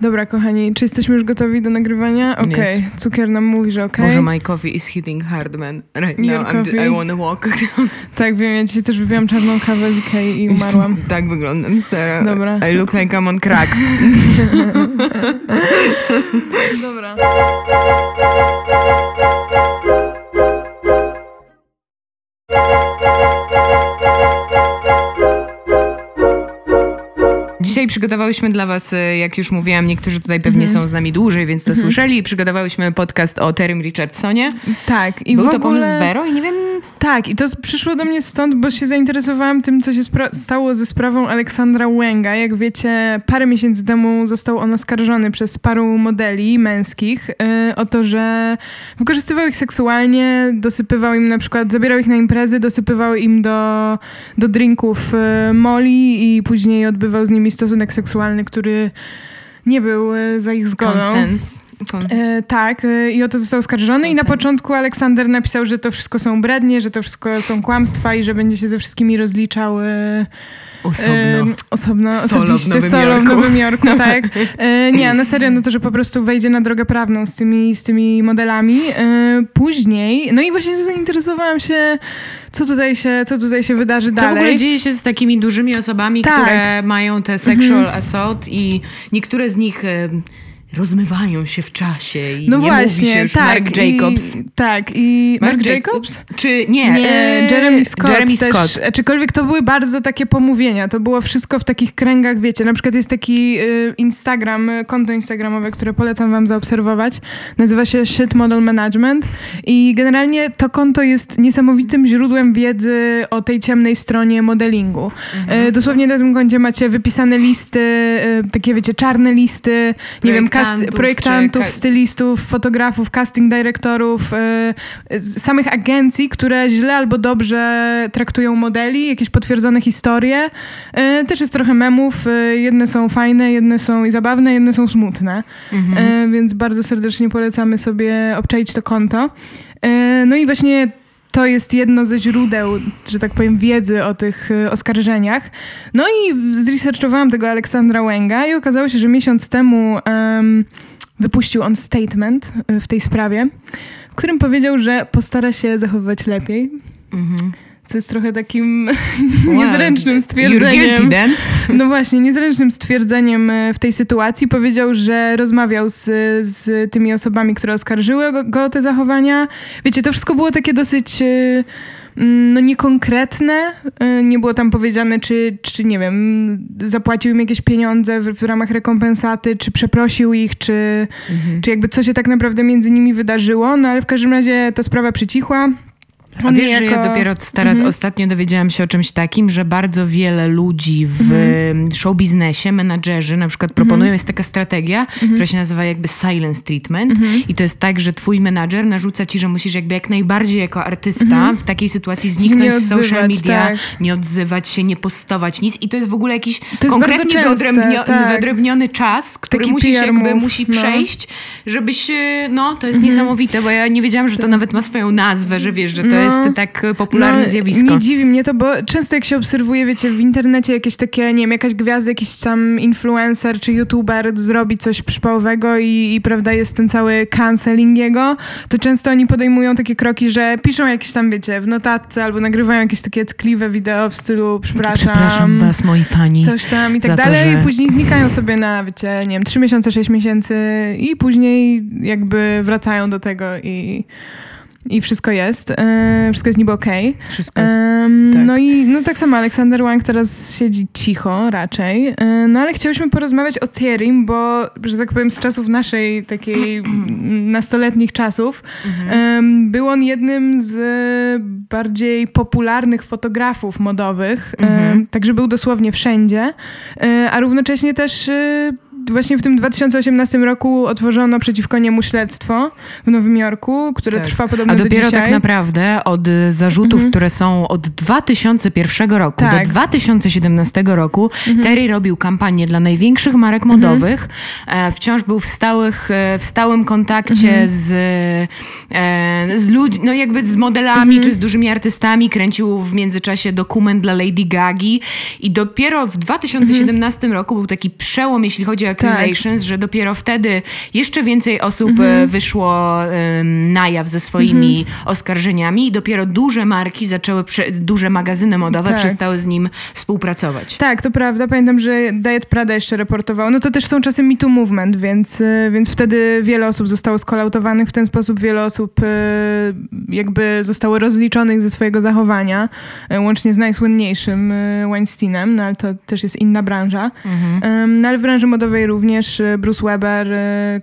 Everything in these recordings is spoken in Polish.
Dobra, kochani, czy jesteśmy już gotowi do nagrywania? Okej, okay. cukier nam mówi, że okej. Okay. Może my coffee is hitting hard, man. Right Your now coffee. I wanna walk. tak, wiem, ja dzisiaj też wypiłam czarną kawę z Ikei i umarłam. tak wyglądam, stara. Dobra. I look like I'm on crack. Dobra. Dzisiaj przygotowałyśmy dla was, e, jak już mówiłam, niektórzy tutaj pewnie mm -hmm. są z nami dłużej, więc to mm -hmm. słyszeli. Przygotowałyśmy podcast o Terrym Richardsonie. Tak. I Był w to ogóle... pomysł Vero i nie wiem... Tak, i to przyszło do mnie stąd, bo się zainteresowałam tym, co się stało ze sprawą Aleksandra Łęga. Jak wiecie, parę miesięcy temu został on oskarżony przez paru modeli męskich yy, o to, że wykorzystywał ich seksualnie, dosypywał im na przykład, zabierał ich na imprezy, dosypywał im do, do drinków yy, moli i później odbywał z nimi stosunek seksualny, który nie był e, za ich zgodą. E, tak, e, i o to został oskarżony. I na początku Aleksander napisał, że to wszystko są brednie, że to wszystko są kłamstwa i że będzie się ze wszystkimi rozliczał. E, Osobno. Osobno, solo osobiście, w solo w Nowym Jorku, tak. E, nie, na serio, no to, że po prostu wejdzie na drogę prawną z tymi, z tymi modelami. E, później, no i właśnie zainteresowałam się, co tutaj się, co tutaj się wydarzy dalej. Co w ogóle dzieje się z takimi dużymi osobami, tak. które mają te sexual mhm. assault i niektóre z nich rozmywają się w czasie i no nie właśnie, mówi się już tak, Mark Jacobs. I, tak, i Mark, Mark Jacobs? Czy nie? Nie, e, Jeremy Scott. Jeremy też, Scott. Aczkolwiek to były bardzo takie pomówienia. To było wszystko w takich kręgach, wiecie, na przykład jest taki y, Instagram, konto instagramowe, które polecam wam zaobserwować. Nazywa się Shit Model Management i generalnie to konto jest niesamowitym źródłem wiedzy o tej ciemnej stronie modelingu. Mhm. Y, dosłownie na tym koncie macie wypisane listy, y, takie wiecie, czarne listy, nie wiem, projektantów, projektantów czy... stylistów, fotografów, casting dyrektorów, y, samych agencji, które źle albo dobrze traktują modeli, jakieś potwierdzone historie. Y, też jest trochę memów. Y, jedne są fajne, jedne są i zabawne, jedne są smutne. Mhm. Więc bardzo serdecznie polecamy sobie obczaić to konto. No i właśnie to jest jedno ze źródeł, że tak powiem, wiedzy o tych oskarżeniach. No i zresearchowałam tego Aleksandra Łęga i okazało się, że miesiąc temu um, wypuścił on statement w tej sprawie, w którym powiedział, że postara się zachowywać lepiej. Mhm co jest trochę takim wow. niezręcznym stwierdzeniem. No właśnie, niezręcznym stwierdzeniem e, w tej sytuacji. Powiedział, że rozmawiał z, z tymi osobami, które oskarżyły go, go o te zachowania. Wiecie, to wszystko było takie dosyć e, mm, no niekonkretne. E, nie było tam powiedziane, czy, czy nie wiem, zapłacił im jakieś pieniądze w, w ramach rekompensaty, czy przeprosił ich, czy, mhm. czy jakby co się tak naprawdę między nimi wydarzyło. No ale w każdym razie ta sprawa przycichła. A wiesz, jako... że ja dopiero stara, mhm. ostatnio dowiedziałam się o czymś takim, że bardzo wiele ludzi w mhm. show biznesie, menadżerzy na przykład proponują, mhm. jest taka strategia, mhm. która się nazywa jakby silence treatment mhm. i to jest tak, że twój menadżer narzuca ci, że musisz jakby jak najbardziej jako artysta mhm. w takiej sytuacji zniknąć z social media, tak. nie odzywać się, nie postować nic i to jest w ogóle jakiś konkretnie wyodrębnio, tak. wyodrębniony czas, który Taki musisz jakby musi no. przejść, żebyś, no to jest niesamowite, bo ja nie wiedziałam, że to nawet ma swoją nazwę, że wiesz, że to no. jest jest tak popularne no, zjawisko. Nie dziwi mnie to, bo często jak się obserwuje, wiecie, w internecie jakieś takie, nie wiem, jakaś gwiazda, jakiś tam influencer czy youtuber zrobi coś przypałowego i, i prawda, jest ten cały canceling jego, to często oni podejmują takie kroki, że piszą jakieś tam, wiecie, w notatce albo nagrywają jakieś takie tkliwe wideo w stylu przepraszam. Przepraszam was, moi fani. Coś tam i tak dalej. To, że... I później znikają sobie na, wiecie, nie wiem, 3 miesiące, 6 miesięcy i później jakby wracają do tego i i wszystko jest. E, wszystko jest niby okej. Okay. Wszystko jest, e, tak. No i no tak samo Aleksander Wang teraz siedzi cicho raczej. E, no ale chciałyśmy porozmawiać o Thierim, bo, że tak powiem, z czasów naszej takiej nastoletnich czasów mhm. był on jednym z bardziej popularnych fotografów modowych. Mhm. Także był dosłownie wszędzie. E, a równocześnie też e, właśnie w tym 2018 roku otworzono przeciwko niemu śledztwo w Nowym Jorku, które tak. trwa podobno A dopiero do tak naprawdę od zarzutów, mhm. które są od 2001 roku tak. do 2017 roku, mhm. Terry robił kampanię dla największych marek mhm. modowych. Mhm. Wciąż był w, stałych, e, w stałym kontakcie mhm. z, e, z ludźmi, no jakby z modelami mhm. czy z dużymi artystami. Kręcił w międzyczasie dokument dla Lady Gagi i dopiero w 2017 roku był taki przełom, jeśli chodzi o Accusations, tak. że dopiero wtedy jeszcze więcej osób mhm. wyszło na jaw ze swoimi mhm. oskarżeniami i dopiero duże marki zaczęły, duże magazyny modowe tak. przestały z nim współpracować. Tak, to prawda. Pamiętam, że Diet Prada jeszcze reportował. No to też są czasy Me Too Movement, więc, y, więc wtedy wiele osób zostało skolautowanych w ten sposób, wiele osób y, jakby zostało rozliczonych ze swojego zachowania, łącznie z najsłynniejszym Weinsteinem, no ale to też jest inna branża. Mhm. No ale w branży modowej również Bruce Weber,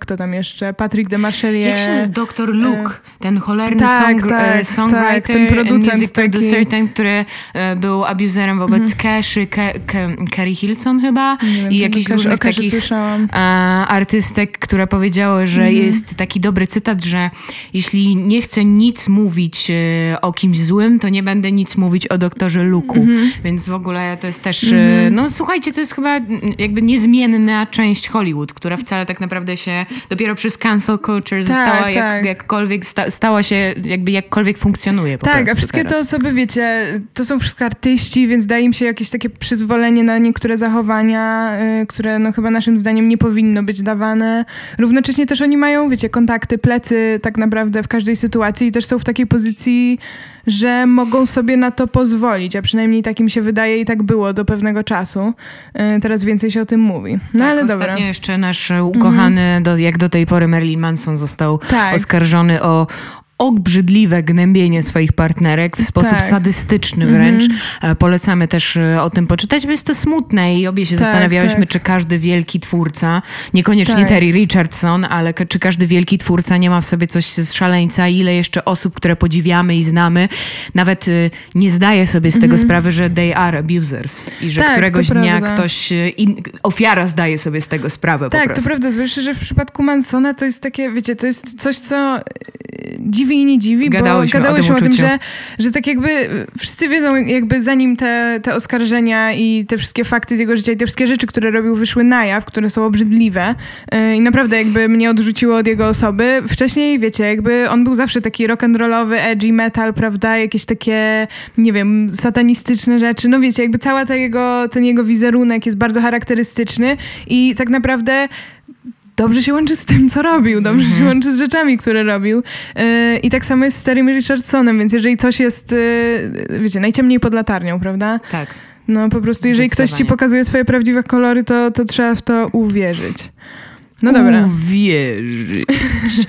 kto tam jeszcze? Patrick de Marchelier. Jak się Dr. Luke, ten cholerny tak, song, tak, songwriter, tak, ten producent music producer, ten, który był abuzerem wobec mhm. Caszy, Carrie Hilson chyba wiem, i jakichś różnych takich słyszałam. artystek, które powiedziały, że mhm. jest taki dobry cytat, że jeśli nie chcę nic mówić o kimś złym, to nie będę nic mówić o doktorze Luku. Mhm. Więc w ogóle to jest też, e, mhm. no słuchajcie, to jest chyba jakby niezmienna część Hollywood, która wcale tak naprawdę się dopiero przez cancel culture tak, została tak. Jak, jakkolwiek, sta, stała się jakby jakkolwiek funkcjonuje po Tak, a wszystkie teraz. te osoby, wiecie, to są wszystko artyści, więc daje im się jakieś takie przyzwolenie na niektóre zachowania, y, które no chyba naszym zdaniem nie powinno być dawane. Równocześnie też oni mają, wiecie, kontakty, plecy tak naprawdę w każdej sytuacji i też są w takiej pozycji, że mogą sobie na to pozwolić, a przynajmniej tak im się wydaje i tak było do pewnego czasu. Y, teraz więcej się o tym mówi. No tak, ale ostatnio dobra. jeszcze nasz ukochany, mhm. do, jak do tej pory Marilyn Manson został tak. oskarżony o obrzydliwe gnębienie swoich partnerek w sposób tak. sadystyczny wręcz. Mm-hmm. Polecamy też e, o tym poczytać, bo jest to smutne i obie się tak, zastanawiałyśmy, tak. czy każdy wielki twórca, niekoniecznie tak. Terry Richardson, ale czy każdy wielki twórca nie ma w sobie coś z szaleńca i ile jeszcze osób, które podziwiamy i znamy, nawet e, nie zdaje sobie z tego mm-hmm. sprawy, że they are abusers i że tak, któregoś dnia prawda. ktoś, in, ofiara zdaje sobie z tego sprawę Tak, to prawda. Zwłaszcza, że w przypadku Mansona to jest takie, wiecie, to jest coś, co dziwi i nie dziwi, gadałyśmy bo gadałyśmy o tym, o tym że, że tak jakby wszyscy wiedzą, jakby zanim te, te oskarżenia i te wszystkie fakty z jego życia i te wszystkie rzeczy, które robił, wyszły na jaw, które są obrzydliwe yy, i naprawdę jakby mnie odrzuciło od jego osoby. Wcześniej, wiecie, jakby on był zawsze taki rock'n'rollowy, edgy metal, prawda, jakieś takie, nie wiem, satanistyczne rzeczy. No wiecie, jakby cała ta jego, ten jego wizerunek jest bardzo charakterystyczny i tak naprawdę dobrze się łączy z tym, co robił, dobrze mm -hmm. się mhm. łączy z rzeczami, które robił. Yy, I tak samo jest z Terrym Richardsonem, więc jeżeli coś jest, yy, wiecie, najciemniej pod latarnią, prawda? Tak. No po prostu, jeżeli ktoś ci pokazuje swoje prawdziwe kolory, to, to trzeba w to uwierzyć. No dobra. Uwierzyć.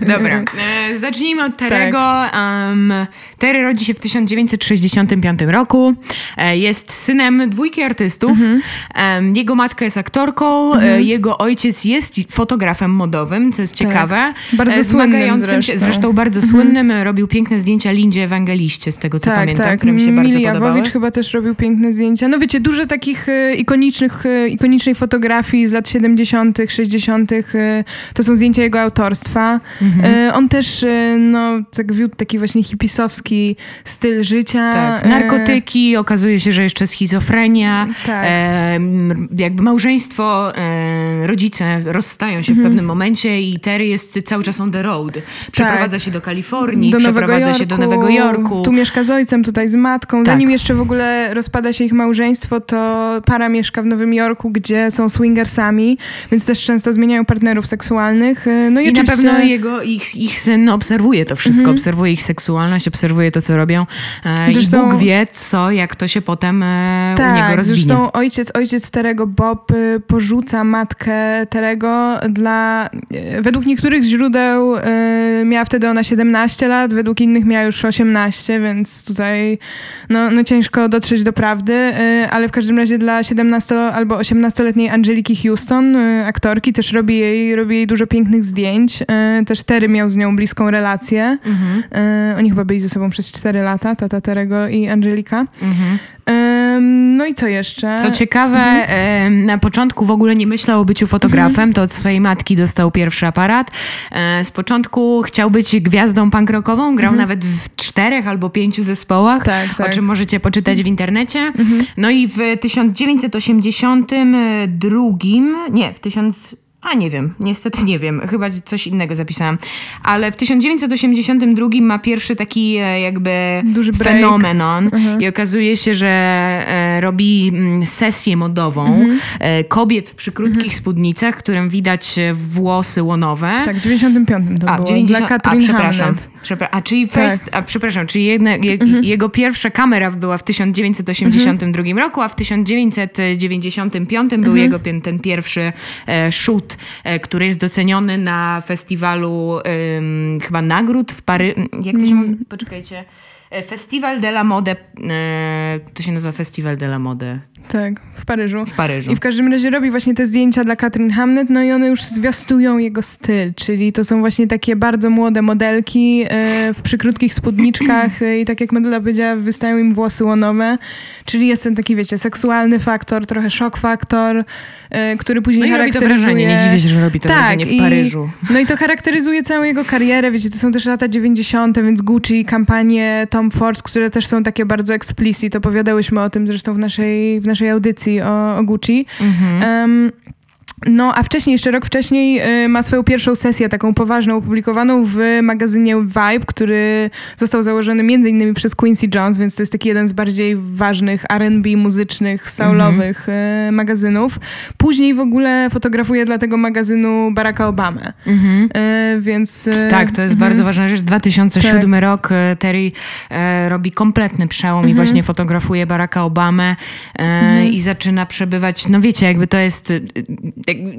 Dobra. E, zacznijmy od Terego. Tak. Um, Terry rodzi się w 1965 roku. E, jest synem dwójki artystów. Mhm. Jego matka jest aktorką. E, mhm. jego ojciec jest fotografem modowym, co jest tak. ciekawe. Bardzo słynnym zresztą. Się, zresztą bardzo mhm. słynnym. Robił piękne zdjęcia Lindzie Ewangeliście, z tego co tak, pamiętam, tak. które mi się bardzo Mili podobały. chyba też robił piękne zdjęcia. No wiecie, dużo takich ikonicznych, ikonicznej fotografii z lat 70., 60., Y, to są zdjęcia jego autorstwa. Mhm. Y, on też y, no, tak wiódł taki właśnie hipisowski styl życia. Tak. Narkotyki, okazuje się, że jeszcze schizofrenia. Tak. E, jakby małżeństwo, e, rodzice rozstają się mhm. w pewnym momencie i Terry jest cały czas on the road. Przeprowadza tak. się do Kalifornii, do przeprowadza się do Nowego Jorku. Tu mieszka z ojcem, tutaj z matką. Tak. Zanim jeszcze w ogóle rozpada się ich małżeństwo, to para mieszka w Nowym Jorku, gdzie są swingersami, więc też często zmieniają partnerów partnerów seksualnych. Y, no i, I oczywiście... na pewno jego, ich, ich syn obserwuje to wszystko, mhm. obserwuje ich seksualność, obserwuje to, co robią. E, zresztą, I Bóg wie, co, jak to się potem tak, u niego rozwinie. Zresztą ojciec, ojciec Terego Bob y, porzuca matkę Terego dla... Według niektórych źródeł miała wtedy ona 17 lat, według innych miała już 18, więc tutaj no, no ciężko dotrzeć do prawdy, ale w każdym razie dla 17 albo 18-letniej Angeliki Houston, aktorki, też robi jej robi jej dużo pięknych zdjęć. E, też Terry miał z nią bliską relację. Mhm. E, oni chyba byli ze sobą przez 4 lata, tata Terego i Angelika. Mhm. No i co jeszcze? Co ciekawe, mhm. na początku w ogóle nie myślał o byciu fotografem, mhm. to od swojej matki dostał pierwszy aparat. E, z początku chciał być gwiazdą punk rockową, grał mhm. nawet w czterech albo pięciu zespołach, tak, tak. o czym możecie poczytać w internecie. Mhm. No i w 1982, nie, w 1000 a nie wiem, niestety nie wiem, chyba coś innego zapisałam. Ale w 1982 ma pierwszy taki e, jakby Duży fenomenon uh -huh. i okazuje się, że robi mm, sesję modową mhm. kobiet w przykrótkich mhm. spódnicach, którym widać włosy łonowe. Tak, w 95 to a, było. 90, Dla Katrin a, przepraszam. Przepra a, czyli tak. first, a przepraszam, czyli jedne, je, mhm. jego pierwsza kamera była w 1982 mhm. roku, a w 1995 był mhm. jego ten pierwszy e, shoot, e, który jest doceniony na festiwalu e, chyba nagród w Paryżu. Jak to się... Mm. Poczekajcie. E, Festival de la Mode, e, to się nazywa Festival de la Mode. Tak, w Paryżu. W Paryżu. I w każdym razie robi właśnie te zdjęcia dla Katrin Hamnet, no i one już zwiastują jego styl, czyli to są właśnie takie bardzo młode modelki e, w przykrótkich spódniczkach i tak jak Medela powiedziała, wystają im włosy łonowe, czyli jest ten taki, wiecie, seksualny faktor, trochę szok faktor, który później no charakteryzuje... Robi to wrażenie, nie dziwię się, że robi to tak, wrażenie w Paryżu. I, no i to charakteryzuje całą jego karierę, wiecie, to są też lata 90., więc Gucci, kampanie Tom Ford, które też są takie bardzo explicit. Opowiadałyśmy o tym zresztą w naszej, w naszej audycji o, o Gucci. Mhm. Um, no, a wcześniej, jeszcze rok wcześniej y, ma swoją pierwszą sesję taką poważną, opublikowaną w magazynie Vibe, który został założony między innymi przez Quincy Jones, więc to jest taki jeden z bardziej ważnych R&B muzycznych, soulowych mm-hmm. magazynów. Później w ogóle fotografuje dla tego magazynu Baracka Obamę, mm-hmm. więc... Tak, to jest mm-hmm. bardzo ważna rzecz. 2007 tak. rok Terry robi kompletny przełom i mhm. właśnie fotografuje Baracka Obamę mhm. i zaczyna przebywać, no wiecie, jakby to jest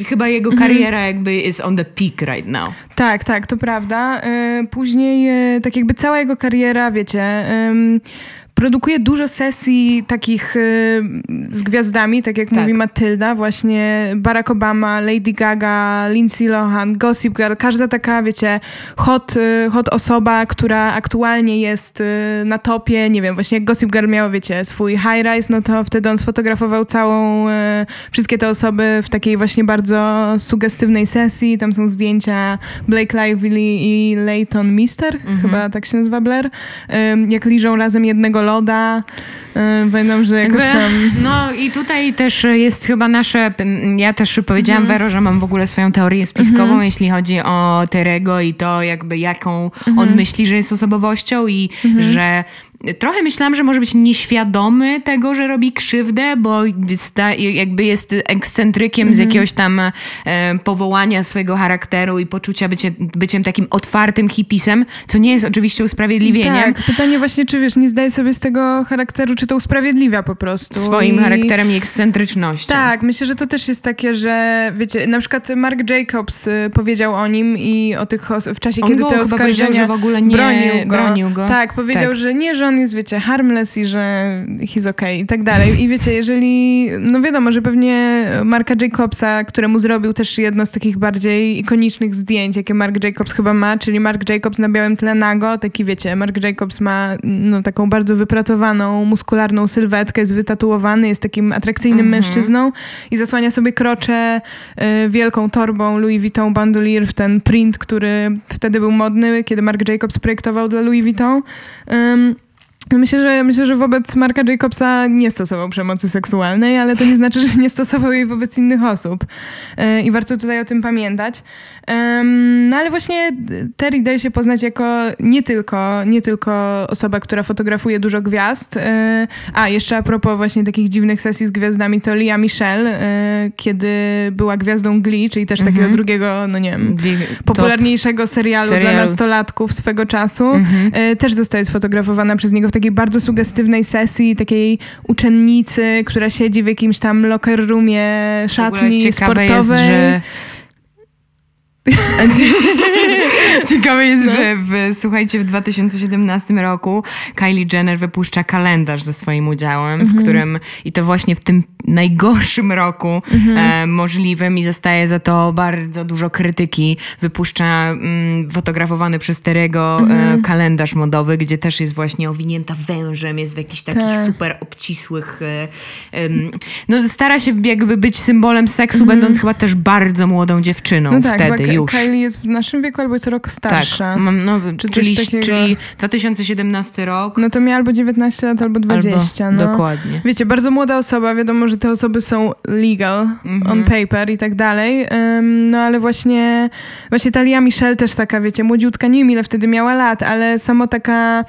chyba jego mhm. kariera jakby jest on the peak right now. Tak, tak, to prawda. Y, później y, tak jakby cała jego kariera, wiecie produkuje dużo sesji takich y, z gwiazdami, tak jak tak. mówi Matylda, właśnie Barack Obama, Lady Gaga, Lindsay Lohan, Gossip Girl, każda taka, wiecie, hot, y, hot osoba, która aktualnie jest y, na topie, nie wiem, właśnie jak Gossip Girl miał, wiecie, swój high rise, no to wtedy on sfotografował całą, wszystkie te osoby w takiej właśnie bardzo sugestywnej sesji, tam są zdjęcia Blake Lively i Leighton Mister, mhm. chyba tak się nazywa Blair, jak liżą razem jednego loda. Pamiętam, że jakoś tam... No i tutaj też jest chyba nasze... Ja też powiedziałam mhm. Wero, że mam w ogóle swoją teorię spiskową, mhm. jeśli chodzi o Terego i to jakby jaką mhm. on myśli, że jest osobowością i mhm. że Trochę myślałam, że może być nieświadomy tego, że robi krzywdę, bo jakby jest ekscentrykiem mm -hmm. z mhm. jakiegoś tam e, powołania swojego charakteru i poczucia bycie, byciem takim otwartym hipisem, co nie jest oczywiście usprawiedliwieniem. Tak, pytanie właśnie, czy wiesz, nie zdaje sobie z tego charakteru, czy to usprawiedliwia po prostu. Swoim I... charakterem i ekscentrycznością. Tak, myślę, że to też jest takie, że wiecie, na przykład Mark Jacobs y, powiedział o nim i o tych w czasie, On kiedy te oskarżenia w ogóle nie bronił go. Bronił go. Tak, powiedział, tak. że nie, że on jest, wiecie, harmless i że he's okay i tak dalej. I wiecie, jeżeli, no wiadomo, że pewnie Marka Jacobsa, któremu zrobił też jedno z takich bardziej ikonicznych zdjęć, jakie Mark Jacobs chyba ma, czyli Mark Jacobs na białym tle nago, taki wiecie, Mark Jacobs ma no, taką bardzo wypracowaną, muskularną sylwetkę, jest wytatuowany, jest takim atrakcyjnym mm -hmm. mężczyzną i zasłania sobie krocze y, wielką torbą Louis Vuitton Bandolier w ten print, który wtedy był modny, kiedy Mark Jacobs projektował dla Louis Vuitton. Um, Myślę że, myślę, że wobec Marka Jacobsa nie stosował przemocy seksualnej, ale to nie znaczy, że nie stosował jej wobec innych osób. E, I warto tutaj o tym pamiętać. No ale właśnie Terry daje się poznać jako nie tylko, nie tylko osoba, która fotografuje dużo gwiazd. E, a, jeszcze a propos właśnie takich dziwnych sesji z gwiazdami, to Lia Michelle, e, kiedy była gwiazdą Glee, czyli też takiego mhm. drugiego, no nie wiem, popularniejszego serialu Serial. dla nastolatków swego czasu, mhm. Też zostaje sfotografowana przez niego w takiej bardzo sugestywnej sesji, takiej uczennicy, która siedzi w jakimś tam locker roomie szatni sportowej. Jest, że Ciekawe jest, no. że w, słuchajcie, w 2017 roku Kylie Jenner wypuszcza kalendarz ze swoim udziałem, w mhm. którym i to właśnie w tym najgorszym roku mhm. e, możliwym i zostaje za to bardzo dużo krytyki. Wypuszcza mm, fotografowany przez Terego e, mhm. kalendarz modowy, gdzie też jest właśnie owinięta wężem, jest w jakichś takich tak. super obcisłych... E, no stara się jakby być symbolem seksu, będąc chyba też bardzo młodą dziewczyną no tak, wtedy już. Kylie jest w naszym wieku albo jest rok starsza. Tak, mam, no, Czy czyli, czyli 2017 rok. No to miała albo 19 lat, albo 20. Albo, no. Dokładnie. Wiecie, bardzo młoda osoba, wiadomo, że te osoby są legal, mhm. on paper i tak dalej. Um, no ale właśnie, właśnie Talia Michelle też taka, wiecie, młodziutka, nie wiem ile wtedy miała lat, ale samo taka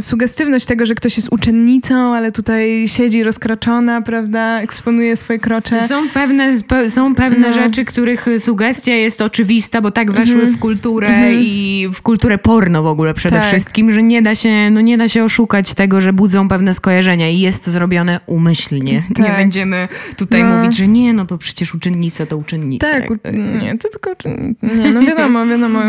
sugestywność tego, że ktoś jest uczennicą, ale tutaj siedzi rozkraczona, prawda, eksponuje swoje krocze. Są pewne, są pewne no. rzeczy, których sugestia jest oczywista, bo tak weszły mm -hmm. w kulturę mm -hmm. i w kulturę porno w ogóle przede tak. wszystkim, że nie da, się, no nie da się oszukać tego, że budzą pewne skojarzenia i jest to zrobione umyślnie. Tak. Nie będziemy tutaj no. mówić, że nie, no bo przecież uczennica to uczennica. Tak, nie, to tylko uczennica. Nie, no wiadomo, wiadomo,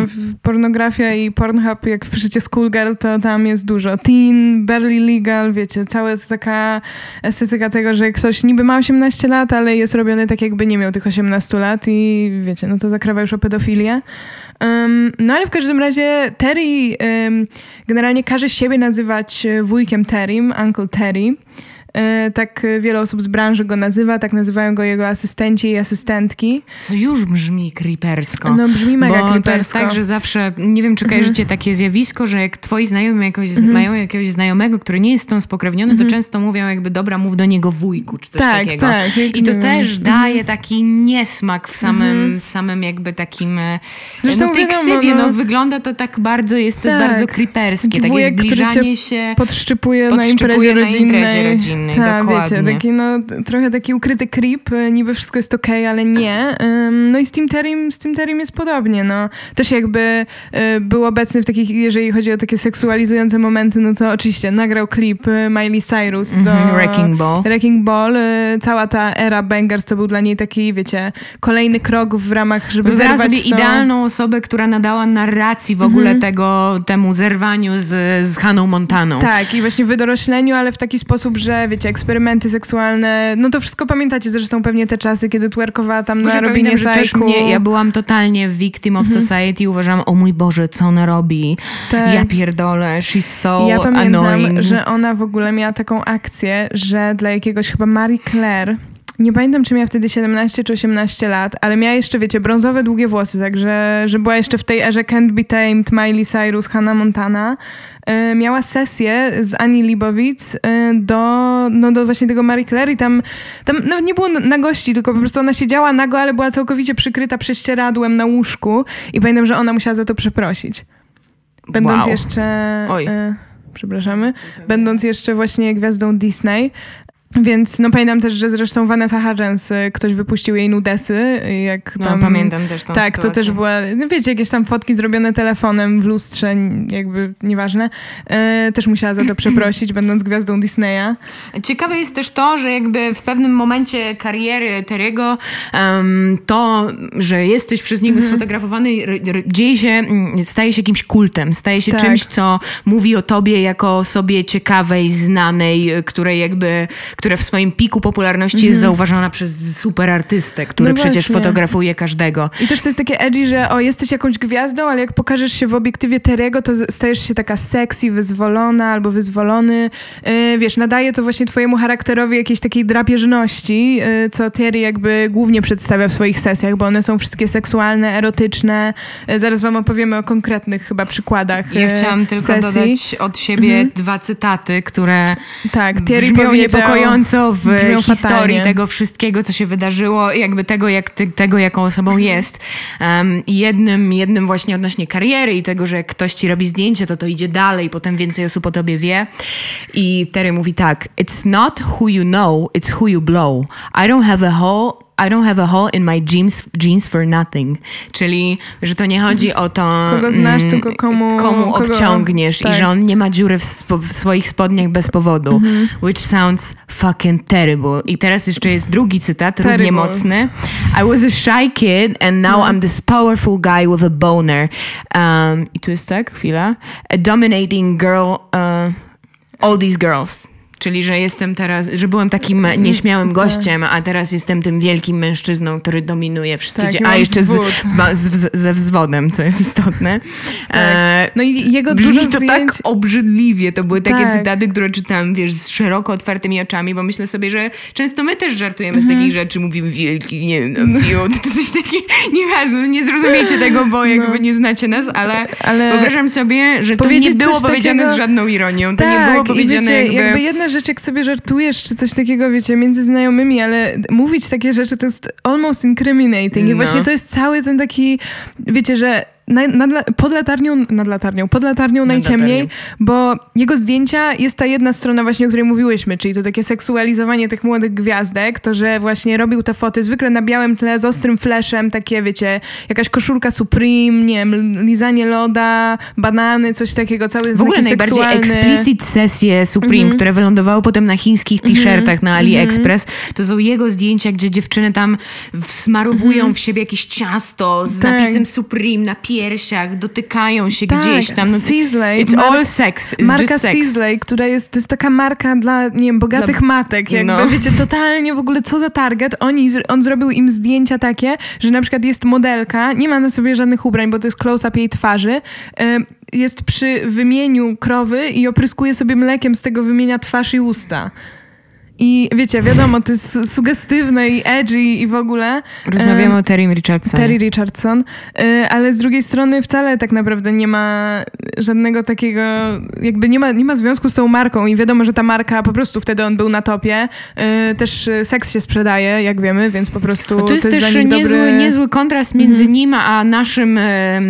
pornografia i Pornhub, jak wpiszecie Schoolgirl, to tam jest dużo. Teen, barely legal, wiecie, cała taka estetyka tego, że ktoś niby ma 18 lat, ale jest robiony tak, jakby nie miał tych 18 lat i wiecie, no to zakrawa już o pedofilię. Um, no ale w każdym razie Terry um, generalnie każe siebie nazywać wujkiem Terrym, Uncle Terry. E, tak wiele osób z branży go nazywa, tak nazywają go jego asystenci i asystentki. Co już brzmi creepersko. No brzmi mega bo creepersko. to jest tak, że zawsze, nie wiem czy mhm. kojarzycie mhm. takie zjawisko, że jak twoi znajomi jakoś, mhm. mają jakiegoś znajomego, który nie jest tą spokrewniony, mhm. to często mówią jakby dobra, mów do niego wujku, czy coś tak, takiego. Tak, I to też mhm. daje taki niesmak w samym, mhm. samym jakby takim e, Zresztą no, w tej wiadomo, ksywie, no, no, wygląda to tak bardzo, jest to tak. bardzo creeperskie, takie zbliżanie się. Podszczypuje, na imprezie na rodzinnej. Imprezie rodzinnej innej, Ta, dokładnie. wiecie, taki, no, trochę taki ukryty creep, y, niby wszystko jest okej, okay, ale nie. No i z Tim Terim, z Tim Terim jest podobnie, no. Też jakby y, był obecny w takich, jeżeli chodzi o takie seksualizujące momenty, no to oczywiście nagrał klip y, Miley Cyrus do mm -hmm, Wrecking Ball. Wrecking Ball. Cała ta era Bangers to był dla niej taki, wiecie, kolejny krok w ramach, żeby Wybrała zerwać sobie to... idealną osobę, która nadała narracji w ogóle mm -hmm. tego, temu zerwaniu z, z Haną Montaną. Tak, i właśnie wydorośleniu, ale w taki sposób, że wiecie, eksperymenty seksualne, no to wszystko pamiętacie zresztą pewnie te czasy, kiedy twerkowała tam Może na że też mnie, Ja byłam totalnie victim of mhm. society, uważam, o mój Boże, co ona robi? Tak. Ja pierdolę, she's so Ja pamiętam, annoying. że ona w ogóle miała taką akcję, że dla jakiegoś chyba Marie Claire nie pamiętam, czy miała wtedy 17 czy 18 lat, ale miała jeszcze, wiecie, brązowe, długie włosy, także że była jeszcze w tej erze Can't Be Tamed, Miley Cyrus, Hannah Montana. E, miała sesję z Ani Libowic e, do, no, do właśnie tego Marie Claire i tam, tam nawet nie było na gości, tylko po prostu ona siedziała nago, ale była całkowicie przykryta prześcieradłem na łóżku i pamiętam, że ona musiała za to przeprosić. Będąc wow. jeszcze... Oj. E, przepraszamy, będąc jeszcze właśnie gwiazdą Disney, więc no pamiętam też, że zresztą Vanessa Hudgens y, ktoś wypuścił jej nudesy. Jak no, tam, no pamiętam też tą Tak, sytuację. to też była, no wiecie, jakieś tam fotki zrobione telefonem w lustrze, jakby nieważne. E, też musiała za to przeprosić, będąc gwiazdą Disneya. Ciekawe jest też to, że jakby w pewnym momencie kariery Terego um, to, że jesteś przez niego mhm. sfotografowany dzieje się, mm, staje się jakimś kultem, staje się tak. czymś, co mówi o tobie jako osobie ciekawej, znanej, której jakby która w swoim piku popularności jest mhm. zauważona przez super artystę, który no przecież fotografuje każdego. I też to jest takie edgy, że o, jesteś jakąś gwiazdą, ale jak pokażesz się w obiektywie Terego, to stajesz się taka sexy, wyzwolona albo wyzwolony. Yy, wiesz, nadaje to właśnie twojemu charakterowi jakiejś takiej drapieżności, yy, co Terry jakby głównie przedstawia w swoich sesjach, bo one są wszystkie seksualne, erotyczne. Yy, zaraz wam opowiemy o konkretnych chyba przykładach Ja chciałam tylko sesji. dodać od siebie mhm. dwa cytaty, które tak, Thierry brzmią niepokojąco w historii fatalnie. tego wszystkiego, co się wydarzyło, jakby tego, jak ty, tego jaką osobą mhm. jest. Um, jednym, jednym właśnie odnośnie kariery i tego, że jak ktoś ci robi zdjęcie, to to idzie dalej, potem więcej osób o tobie wie. I Terry mówi tak, it's not who you know, it's who you blow. I don't have a hole i don't have a hole in my jeans, jeans for nothing. Czyli, że to nie chodzi o to... Kogo znasz, mm, tylko komu... Komu kogo, obciągniesz tak. i że on nie ma dziury w, spo, w swoich spodniach bez powodu. Mm -hmm. Which sounds fucking terrible. I teraz jeszcze jest drugi cytat, terrible. równie mocny. I was a shy kid and now mm. I'm this powerful guy with a boner. Um, I tu jest tak, chwila. A dominating girl... Uh, all these girls. Czyli, że jestem teraz, że byłem takim mhm. nieśmiałym tak. gościem, a teraz jestem tym wielkim mężczyzną, który dominuje wszystkie tak, A jeszcze z, z, ze wzwodem, co jest istotne. Tak. E, no i jego Brzmi dużo to zdjęć... tak obrzydliwie. To były takie tak. cytaty, które czytałam, wiesz, z szeroko otwartymi oczami, bo myślę sobie, że często my też żartujemy z takich mhm. rzeczy, mówimy wielki, nie wiem, no, czy coś takiego. Nieważne, nie zrozumiecie tego, bo jakby no. nie znacie nas, ale, ale wyobrażam sobie, że to nie było powiedziane takiego... z żadną ironią. To nie było powiedziane wiecie, jakby... jakby rzecz, jak sobie żartujesz, czy coś takiego, wiecie, między znajomymi, ale mówić takie rzeczy to jest almost incriminating. I no. właśnie to jest cały ten taki, wiecie, że na, na, pod latarnią, nad latarnią, pod latarnią nad najciemniej, latarnią. bo jego zdjęcia jest ta jedna strona właśnie, o której mówiłyśmy, czyli to takie seksualizowanie tych młodych gwiazdek, to, że właśnie robił te foty zwykle na białym tle z ostrym fleszem, takie wiecie, jakaś koszulka Supreme, nie wiem, lizanie loda, banany, coś takiego, cały W ogóle najbardziej seksualny... explicit sesje Supreme, mm -hmm. które wylądowały potem na chińskich mhm. t-shirtach mm -hmm. na AliExpress, to są jego zdjęcia, gdzie dziewczyny tam smarowują mm -hmm. w siebie jakieś ciasto z tak. napisem Supreme na piersiach, dotykają się tak. gdzieś tam. No, Sisley. It's all sex. It's marka just sex. Sisley, która jest, to jest taka marka dla, nie wiem, bogatych dla... matek. Jakby, no. wiecie, totalnie w ogóle co za target. Oni, on zrobił im zdjęcia takie, że na przykład jest modelka, nie ma na sobie żadnych ubrań, bo to jest close-up jej twarzy. Jest przy wymieniu krowy i opryskuje sobie mlekiem z tego wymienia twarz i usta. I wiecie, wiadomo, to jest sugestywne i edgy i w ogóle. Rozmawiamy um, o Terry Richardson. Terry Richardson, y, ale z drugiej strony wcale tak naprawdę nie ma żadnego takiego, jakby nie ma, nie ma związku z tą marką i wiadomo, że ta marka po prostu wtedy on był na topie. Y, też seks się sprzedaje, jak wiemy, więc po prostu no to jest, to jest też niezły, dobry... niezły kontrast między -hmm. nim a naszym e,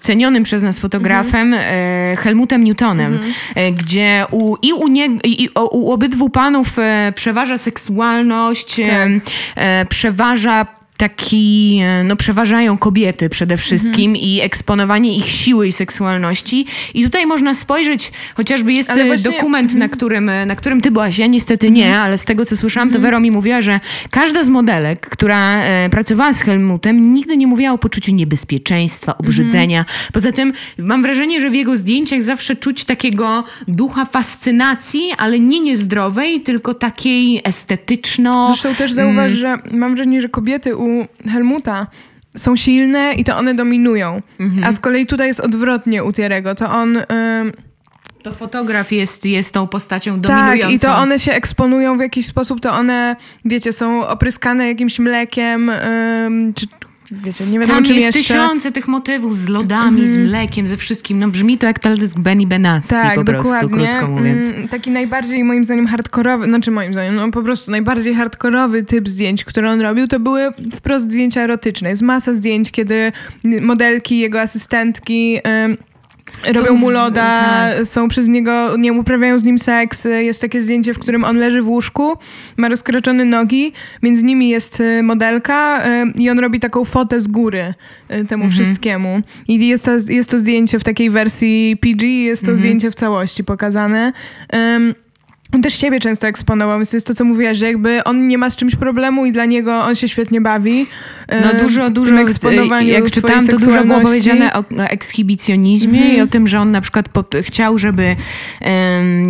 cenionym przez nas fotografem -hmm. Helmutem Newtonem, -hmm. gdzie u, i u, nie, i, u obydwu panów przeważa seksualność, tak. e, przeważa taki, e, no przeważają kobiety przede wszystkim mhm. i eksponowanie ich siły i seksualności. I tutaj można spojrzeć, chociażby jest właśnie, dokument, mhm. na, którym, e, na którym ty byłaś, ja niestety nie, mhm. ale z tego co słyszałam, to Wero mi mówiła, że każda z modelek, która e, pracowała z Helmutem, nigdy nie mówiła o poczuciu niebezpieczeństwa, obrzydzenia. Poza tym mam wrażenie, że w jego zdjęciach zawsze czuć takiego ducha fascynacji, ale nie niezdrowej, tylko takiej estetyczno... Zresztą też zauważ, mm. że mam wrażenie, że kobiety u Helmuta są silne i to one dominują. Mhm. A z kolei tutaj jest odwrotnie u Tierego. To on... to fotograf jest, jest tą postacią dominującą. Tak, i to one się eksponują w jakiś sposób, to one, wiecie, są opryskane jakimś mlekiem, czy wiecie, nie wiadomo Tam czym jest jeszcze. tysiące tych motywów z lodami, mm. z mhm. mlekiem, ze wszystkim. No brzmi to jak teledysk Benny Benassi tak, po prostu, dokładnie. krótko mówiąc. Mm, taki najbardziej moim zdaniem hardkorowy, znaczy moim zdaniem, no po prostu najbardziej hardkorowy typ zdjęć, które on robił, to były wprost zdjęcia erotyczne. Jest masa zdjęć, kiedy modelki, jego asystentki robią mu loda, tak. są przez niego, nie uprawiają z nim seks. Jest takie zdjęcie, w którym on leży w łóżku, ma rozkroczone nogi, między nimi jest y, modelka y, i on robi taką fotę z góry y, temu mhm. wszystkiemu. I jest to, jest to zdjęcie w takiej wersji PG, jest to mhm. zdjęcie w całości pokazane. Też siebie często eksponował, więc to jest to, co mówiłaś, że jakby on nie ma z czymś problemu i dla niego on się świetnie bawi. No dużo, dużo, eksponowaniu jak czytałam, to dużo było powiedziane o, ekshibicjonizmie mm -hmm. i o tym, że on na przykład pod, chciał, żeby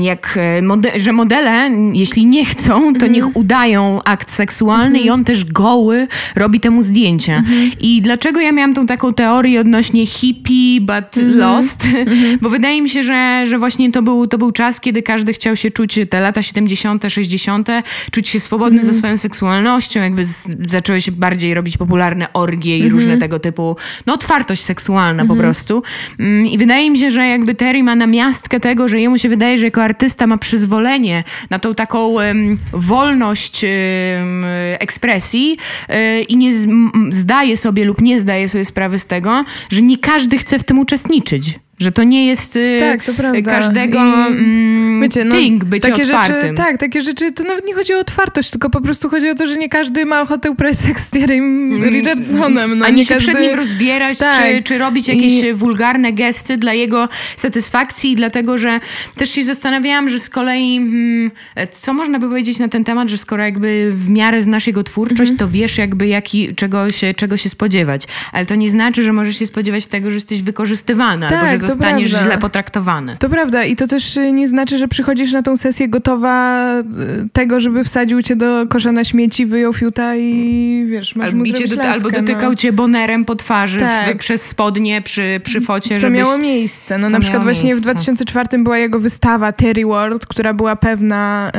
jak, e, mode, że modele, jeśli nie chcą, to mm -hmm. niech udają akt seksualny mm -hmm. i on też goły robi temu zdjęcia. Mhm. I dlaczego ja miałam tą taką teorię odnośnie hippie, but mhm. lost? Mhm. Bo wydaje mi się, że, że właśnie to był, to był czas, kiedy każdy chciał się czuć te lata 70., 60., czuć się swobodny mm. ze swoją seksualnością, jakby z, zaczęły się bardziej robić popularne orgie i mm -hmm. różne tego typu, no otwartość seksualna mm -hmm. po mhm. prostu. I wydaje mi się, że jakby Terry ma namiastkę tego, że jemu się wydaje, że jako artysta ma przyzwolenie na tą taką um, wolność um, ekspresji um, i nie zdaje sobie lub nie zdaje sobie sprawy z tego, że nie każdy chce w tym uczestniczyć. Że to nie jest y, tak, to każdego mm, wiecie, no, takie otwartym. Rzeczy, tak, takie rzeczy, to nawet nie chodzi o otwartość, tylko po prostu chodzi o to, że nie każdy ma ochotę uprawiać seks z Terrym mm, Richardsonem. No, Ani nie się każdy... przed nim rozbierać, tak. czy, czy robić jakieś I... wulgarne gesty dla jego satysfakcji i dlatego, że też się zastanawiałam, że z kolei hmm, co można by powiedzieć na ten temat, że skoro jakby w miarę znasz jego twórczość, -hmm. to wiesz jakby jaki, czego, się, czego się spodziewać. Ale to nie znaczy, że możesz się spodziewać tego, że jesteś wykorzystywana tak, albo że zostaniesz prawda. źle potraktowany. To prawda i to też y, nie znaczy, że przychodzisz na tą sesję gotowa y, tego, żeby wsadził cię do kosza na śmieci, wyjął fiuta i wiesz, masz albo, cię do, laskę, albo dotykał no. cię bonerem po twarzy tak. w, przez spodnie przy, przy focie. Co żebyś... miało miejsce. No na przykład właśnie miejsce. w 2004 była jego wystawa Terry World, która była pewna,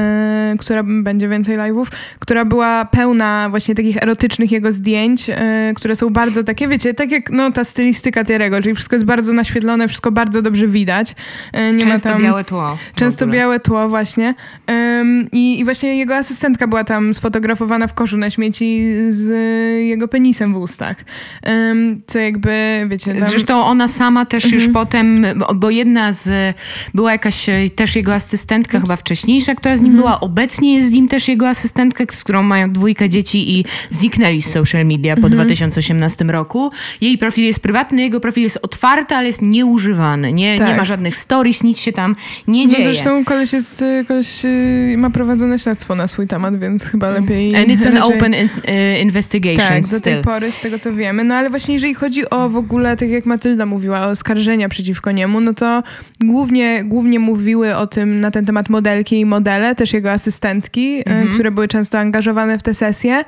yy, która będzie więcej live'ów, która była pełna właśnie takich erotycznych jego zdjęć, yy, które są bardzo takie, wiecie, tak jak no, ta stylistyka Terry'ego, czyli wszystko jest bardzo naświetlone, wszystko bardzo dobrze widać. E, nie często tam, białe tło. Często białe tło, właśnie. I, I właśnie jego asystentka była tam sfotografowana w koszu na śmieci z jego penisem w ustach. Co jakby, wiecie... Tam... Zresztą ona sama też mhm. już potem, bo jedna z... Była jakaś e, też jego asystentka, Ups. chyba wcześniejsza, która z nim mhm. była. Obecnie jest z nim też jego asystentka, z którą mają dwójkę dzieci i zniknęli z social media po mhm. 2018 roku. Jej profil jest prywatny, jego profil jest otwarty, ale jest nieużywany. Nie, tak. nie ma żadnych stories, nic się tam nie no dzieje. Zresztą koleś, jest, koleś y, ma prowadzone śledztwo na swój temat, więc chyba mm. lepiej... And it's an raczej... open in, uh, investigation Tak, do tej pory, z tego co wiemy. No ale właśnie jeżeli chodzi o w ogóle, tak jak Matylda mówiła, o oskarżenia przeciwko niemu, no to głównie, głównie mówiły o tym na ten temat modelki i modele, też jego asystentki, -hmm. które były często angażowane w te sesje.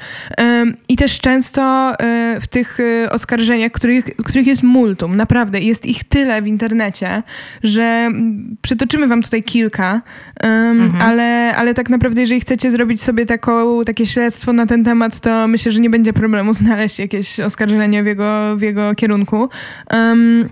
I też często w tych oskarżeniach, których, których jest multum, naprawdę, jest ich tyle w internecie, że przytoczymy wam tutaj kilka, mhm. ale, ale tak naprawdę jeżeli chcecie zrobić sobie taką, takie śledztwo na ten temat, to myślę, że nie będzie problemu znaleźć jakieś oskarżenie w jego, w jego kierunku. Um,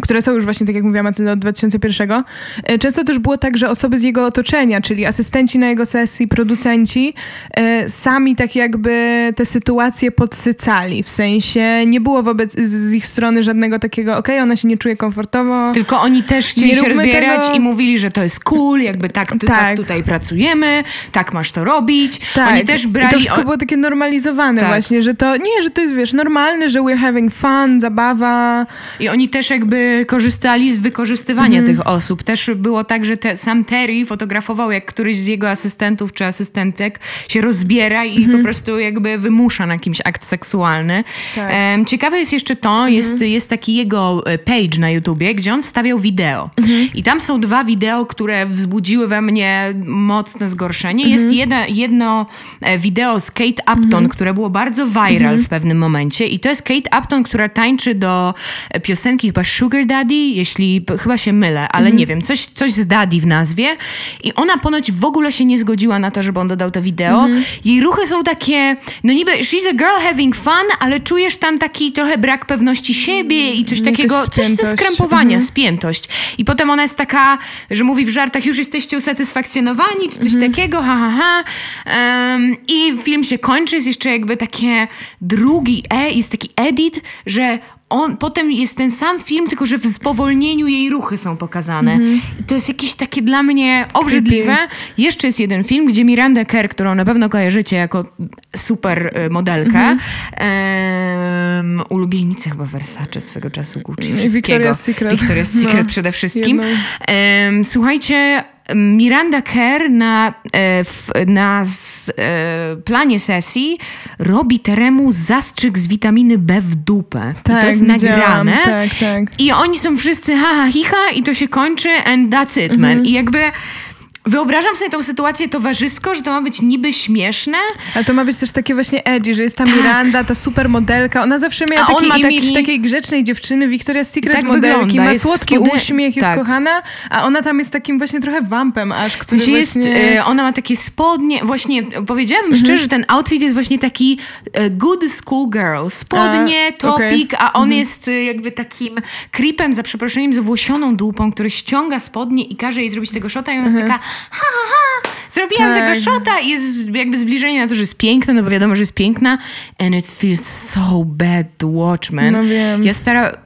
które są już właśnie, tak jak mówiłam, Matylda, od 2001. E, często też było tak, że osoby z jego otoczenia, czyli asystenci na jego sesji, producenci, e, sami tak jakby te sytuacje podsycali. W sensie nie było wobec z ich strony żadnego takiego, okej, okay, ona się nie czuje komfortowo. Tylko oni też chcieli się rozbierać tego. i mówili, że to jest cool, jakby tak, tak. tak tutaj pracujemy, tak masz to robić. Tak. Oni też brali... I to wszystko było takie normalizowane tak. właśnie, że to nie, że to jest, wiesz, normalne, że we're having fun, zabawa. I oni też jakby korzystali z wykorzystywania mm. tych osób. Też było tak, że te, sam Terry fotografował, jak któryś z jego asystentów czy asystentek się rozbiera i mm. po mhm. prostu jakby wymusza na kimś akt seksualny. Tak. ciekawe jest jeszcze to, mm. jest, jest taki jego e, page na YouTubie, gdzie on wstawiał wideo. -hmm. I tam są dwa wideo, które wzbudziły we mnie mocne zgorszenie. Jest mhm. jedno, jedno e, wideo z Kate Upton, mhm. które było bardzo viral w pewnym momencie i to jest Kate Upton, która tańczy do piosenki chyba Sugar Sugar Daddy, jeśli chyba się mylę, ale mm. nie wiem, coś, coś z Daddy w nazwie. I ona ponoć w ogóle się nie zgodziła na to, żeby on dodał to wideo. Mm. Jej ruchy są takie, no niby she's a girl having fun, ale czujesz tam taki trochę brak pewności siebie i coś mm, takiego, coś ze skrępowania, mm. spiętość. I potem ona jest taka, że mówi w żartach, już jesteście usatysfakcjonowani, czy coś mm. takiego, ha, ha, ha. Um, I film się kończy, jest jeszcze jakby takie drugi E, jest taki edit, że on, potem jest ten sam film, tylko że w spowolnieniu jej ruchy są pokazane. Mm -hmm. To jest jakieś takie dla mnie obrzydliwe. Jeszcze jest jeden film, gdzie Miranda Kerr, którą na pewno kojarzycie jako super e, modelkę, mm -hmm. um, ulubienica chyba Versace swego czasu Gucci, wszystkiego. Victoria's Secret. Victoria's Secret no. przede wszystkim. Um, słuchajcie, Miranda Kerr na, e, na e, planie sesji robi Teremu zastrzyk z witaminy B w dupę. Tak, I to tak, jest nagrane. Tak, tak. I oni są wszyscy ha, ha, hi, ha i to się kończy and that's it, man. Mhm. I jakby Wyobrażam sobie tą sytuację towarzysko, że to ma być niby śmieszne. Ale to ma być też takie właśnie edgy, że jest ta tak. Miranda, ta super modelka. Ona zawsze miała taki ma imidż taki... takiej grzecznej dziewczyny, Victoria's Secret tak modelki. Wygląda. Ma jest słodki spody... uśmiech, jest tak. kochana, a ona tam jest takim właśnie trochę wampem aż, który właśnie... jest, y, Ona ma takie spodnie, właśnie powiedziałabym mhm. szczerze, że ten outfit jest właśnie taki y, good school girl. Spodnie, a, topik, okay. a on mhm. jest y, jakby takim creepem, za przeproszeniem, z włosioną dupą, który ściąga spodnie i każe jej zrobić tego shota i ona mhm. jest taka ha, ha, ha, zrobiłam tak. tego shota i jest jakby zbliżenie na to, że jest piękna, no bo wiadomo, że jest piękna and it feels so bad to watch, man. No wiem. Ja stara,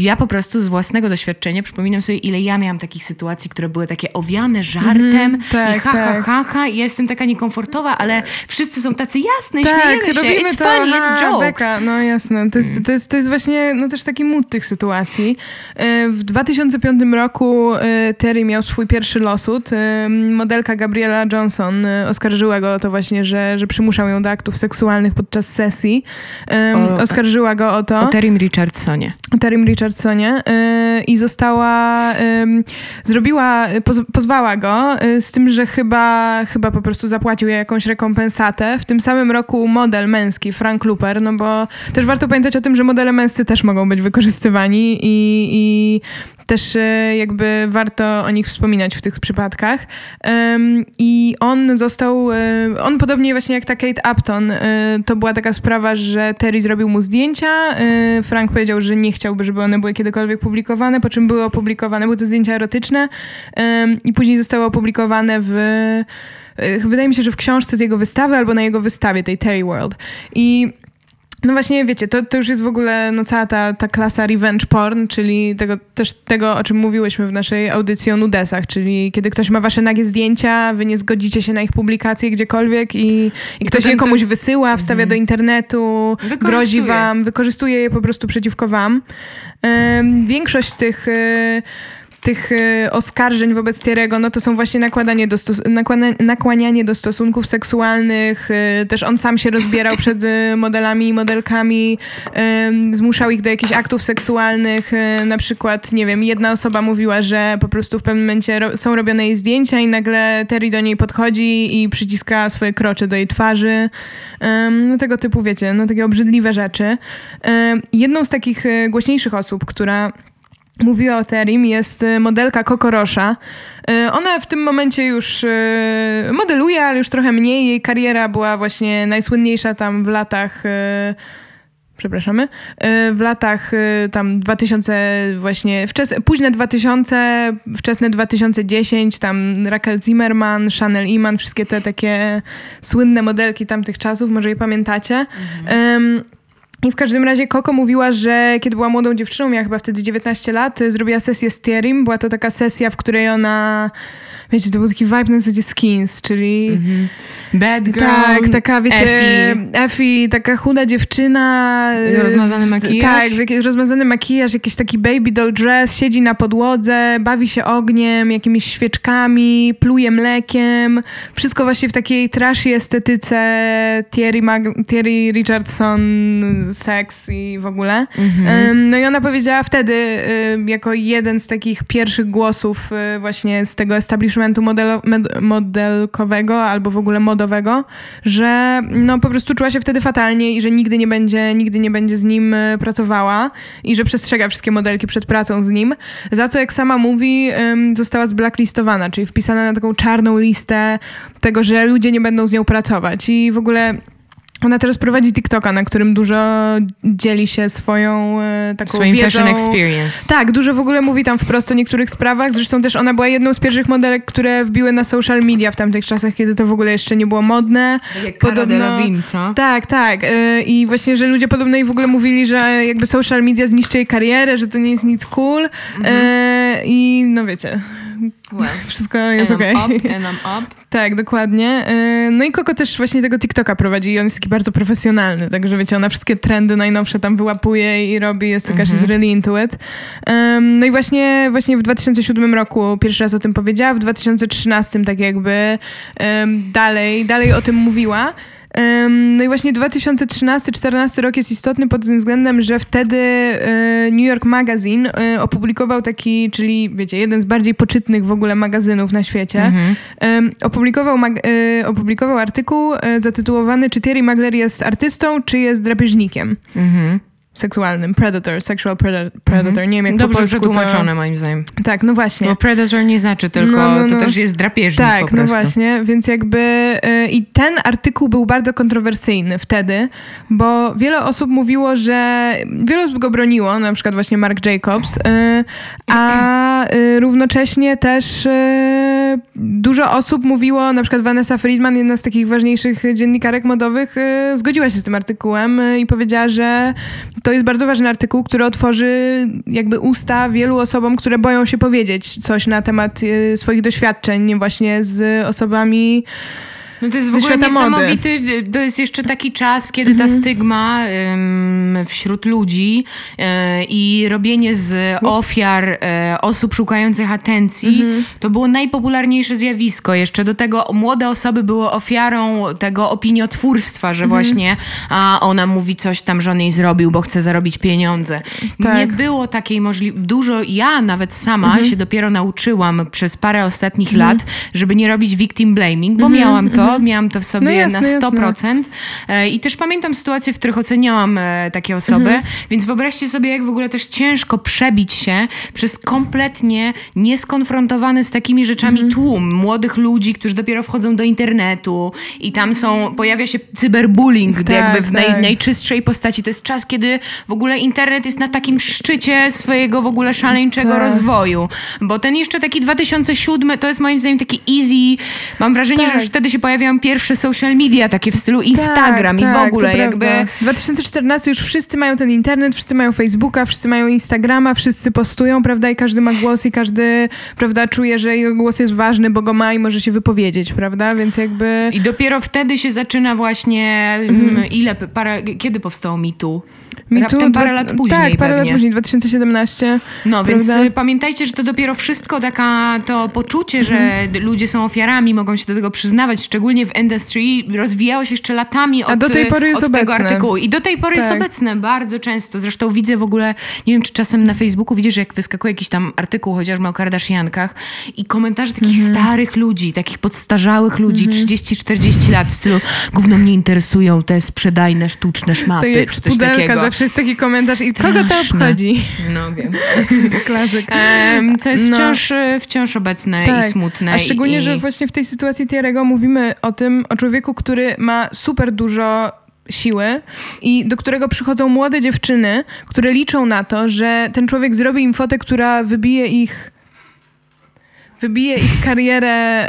ja po prostu z własnego doświadczenia przypominam sobie, ile ja miałam takich sytuacji, które były takie owiane żartem mm, tak, i ha, tak. ha, ha, ha, i ja jestem taka niekomfortowa, ale wszyscy są tacy jasne, tak, śmiejemy się, robimy it's to, funny, it's jokes. Beka. No jasne, to jest, to, jest, to jest właśnie no, też taki mód tych sytuacji. E, w 2005 roku e, Terry miał swój pierwszy losud. E, modelka Gabriela Johnson oskarżyła go o to właśnie, że, że przymuszał ją do aktów seksualnych podczas sesji. Oskarżyła go o to. O Terrym Richardsonie. Terrym Richardsonie Richardsonie y, i została, zrobiła, pozwała go y, z tym, że chyba, chyba po prostu zapłacił jej jakąś rekompensatę. W tym samym roku model męski Frank Luper, no bo też warto pamiętać o tym, że modele męscy też mogą być wykorzystywani i, i też e, jakby warto o nich wspominać w tych przypadkach. I on został, e, on podobnie właśnie jak ta Kate Upton, to była taka sprawa, że Terry zrobił mu zdjęcia, Frank powiedział, że nie chciałby, żeby one były kiedykolwiek publikowane, po czym były opublikowane, były to zdjęcia erotyczne i później zostały opublikowane w wydaje mi się, że w książce z jego wystawy albo na jego wystawie, tej Terry World. I no właśnie, wiecie, to, to już jest w ogóle no, cała ta, ta klasa revenge porn, czyli tego, też tego, o czym mówiłyśmy w naszej audycji o nudesach, czyli kiedy ktoś ma wasze nagie zdjęcia, wy nie zgodzicie się na ich publikację gdziekolwiek i, i, I ktoś je komuś to... wysyła, wstawia mm. do internetu, grozi wam, wykorzystuje je po prostu przeciwko wam. Um, większość tych... Y tych y, oskarżeń wobec Tierego, no to są właśnie nakładanie do nakłanianie do stosunków seksualnych. Y, też on sam się rozbierał przed y, modelami i modelkami, zmuszał ich do jakichś aktów seksualnych. Na przykład, nie wiem, jedna osoba mówiła, że po prostu w pewnym momencie są robione jej zdjęcia i nagle Terry do niej podchodzi i przyciska swoje krocze do jej twarzy. No tego typu, wiecie, no takie obrzydliwe rzeczy. Jedną z takich głośniejszych osób, która mówiła o Terim, jest y, modelka Kokorosza. Y, ona w tym momencie już y, modeluje, ale już trochę mniej. Jej kariera była właśnie najsłynniejsza tam w latach przepraszamy, w latach tam 2000 właśnie, wczes, późne 2000, wczesne 2010, tam Raquel Zimmerman, Chanel Iman, wszystkie te takie słynne modelki tamtych czasów, może je pamiętacie. Mhm. Um, i w każdym razie Koko mówiła, że kiedy była młodą dziewczyną, miała chyba wtedy 19 lat, zrobiła sesję z Thierrym. Była to taka sesja, w której ona wiecie, to był taki vibe na zasadzie skins, czyli... Mm-hmm. Bad girl, Tak, taka, wiecie, Effie, taka chuda dziewczyna. Rozmazany makijaż. Tak, jakiś rozmazany makijaż, jakiś taki baby doll dress, siedzi na podłodze, bawi się ogniem, jakimiś świeczkami, pluje mlekiem. Wszystko właśnie w takiej trashy estetyce Thierry, Mag- Thierry Richardson, seks i w ogóle. Mm-hmm. No i ona powiedziała wtedy, jako jeden z takich pierwszych głosów właśnie z tego establishmentu, managementu modelo, modelkowego albo w ogóle modowego, że no po prostu czuła się wtedy fatalnie i że nigdy nie będzie, nigdy nie będzie z nim e, pracowała i że przestrzega wszystkie modelki przed pracą z nim, za co jak sama mówi została zblacklistowana, czyli wpisana na taką czarną listę tego, że ludzie nie będą z nią pracować i w ogóle ona teraz prowadzi TikToka, na którym dużo dzieli się swoją e, taką Swoim wiedzą. fashion experience. Tak, dużo w ogóle mówi tam wprost o niektórych sprawach. Zresztą też ona była jedną z pierwszych modelek, które wbiły na social media w tamtych czasach, kiedy to w ogóle jeszcze nie było modne. Tak jak podobno, co? Tak, tak. E, I właśnie, że ludzie podobno jej w ogóle mówili, że jakby social media zniszczy jej karierę, że to nie jest nic cool. Mhm. E, I no wiecie, Well, Wszystko jest okej. Okay. Up, and I'm up. tak, dokładnie. Y, no i Koko też właśnie tego TikToka prowadzi i on jest taki bardzo profesjonalny, także wiecie, ona wszystkie trendy najnowsze tam wyłapuje i robi, jest taka, mm-hmm. she's really into it. no i właśnie, właśnie w 2007 roku pierwszy raz o tym powiedziała, w 2013 tak jakby dalej, dalej o tym mówiła. No i właśnie 2013-2014 rok jest istotny pod tym względem, że wtedy e, New York Magazine e, opublikował taki, czyli wiecie, jeden z bardziej poczytnych w ogóle magazynów na świecie, mhm. opublikował, e, opublikował artykuł zatytułowany Czy Thierry Magler jest artystą, czy jest drapieżnikiem? Mhm seksualnym. Predator, sexual predator. Mhm. Nie wiem jak Dobrze po przetłumaczone to... moim zdaniem. Tak, no właśnie. Bo predator nie znaczy tylko, no, no, no. to też jest drapieżnik Tak, po no właśnie, więc jakby yy, i ten artykuł był bardzo kontrowersyjny wtedy, bo wiele osób mówiło, że wiele osób go broniło, na przykład właśnie Mark Jacobs, yy, a yy, równocześnie też y, dużo osób mówiło, na przykład Vanessa Friedman, jedna z takich ważniejszych dziennikarek modowych, y, zgodziła się z tym artykułem y, i powiedziała, że to jest bardzo ważny artykuł, który otworzy jakby usta wielu osobom, które boją się powiedzieć coś na temat y, swoich doświadczeń właśnie z osobami no to jest w ogóle niesamowity, mody. to jest jeszcze taki czas, kiedy ta mhm. stygma um, wśród ludzi um, i robienie z ofiar um, osób szukających atencji, mhm. to było najpopularniejsze zjawisko. Jeszcze do tego młode osoby były ofiarą tego opiniotwórstwa, że mhm. właśnie a ona mówi coś tam, że on jej zrobił, bo chce zarobić pieniądze. Tak. Nie było takiej możliwości. Dużo, ja nawet sama się dopiero nauczyłam przez parę ostatnich lat, żeby nie robić victim blaming, bo miałam to mhm. miałam to w sobie no jasne, na 100%. Jasne. I też pamiętam sytuacje, w których oceniałam e, takie osoby, mhm. więc wyobraźcie sobie, jak w ogóle też ciężko przebić się przez kompletnie nieskonfrontowany z takimi rzeczami mhm. tłum młodych ludzi, którzy dopiero wchodzą do internetu i tam są, pojawia się cyberbullying tak, jakby w tak. naj, najczystszej postaci. To jest czas, kiedy w ogóle internet jest na takim szczycie swojego w ogóle szaleńczego tak. rozwoju. Bo ten jeszcze taki 2007 to jest moim zdaniem taki easy. Mam wrażenie, tak. że już wtedy się pojawiają pierwsze social media takie w stylu Instagram tak, i w tak, ogóle jakby... 2014 już wszyscy mają ten internet, wszyscy mają Facebooka, wszyscy mają Instagrama, wszyscy postują, prawda? I każdy ma głos i każdy, prawda, czuje, że jego głos jest ważny, bo go ma i może się wypowiedzieć, prawda? Więc jakby... I dopiero wtedy się zaczyna właśnie... Mhm. Mm, ile... Para, kiedy powstało MeToo? Raptem parę lat później Tak, parę pewnie. lat później, 2017. No, prawda? więc pamiętajcie, że to dopiero wszystko taka, to poczucie, mhm. że ludzie są ofiarami, mogą się do tego przyznawać, szczególnie w industry, rozwijało się jeszcze latami od, A do tej pory jest od tego artykułu. I do tej pory tak. jest obecne bardzo często. Zresztą widzę w ogóle, nie wiem, czy czasem na Facebooku widzisz, jak wyskakuje jakiś tam artykuł, chociażby o Kardashiankach i komentarze takich mhm. starych ludzi, takich podstarzałych ludzi, mhm. 30-40 lat w stylu gówno mnie interesują te sprzedajne, sztuczne szmaty, tak czy coś takiego zawsze jest taki komentarz i kogo to obchodzi? No wiem. Z klasyk. Um, co jest no. wciąż, wciąż obecne tak. i smutne. A szczególnie, i... że właśnie w tej sytuacji Tierego mówimy o tym, o człowieku, który ma super dużo siły i do którego przychodzą młode dziewczyny, które liczą na to, że ten człowiek zrobi im fotę, która wybije ich wybije ich karierę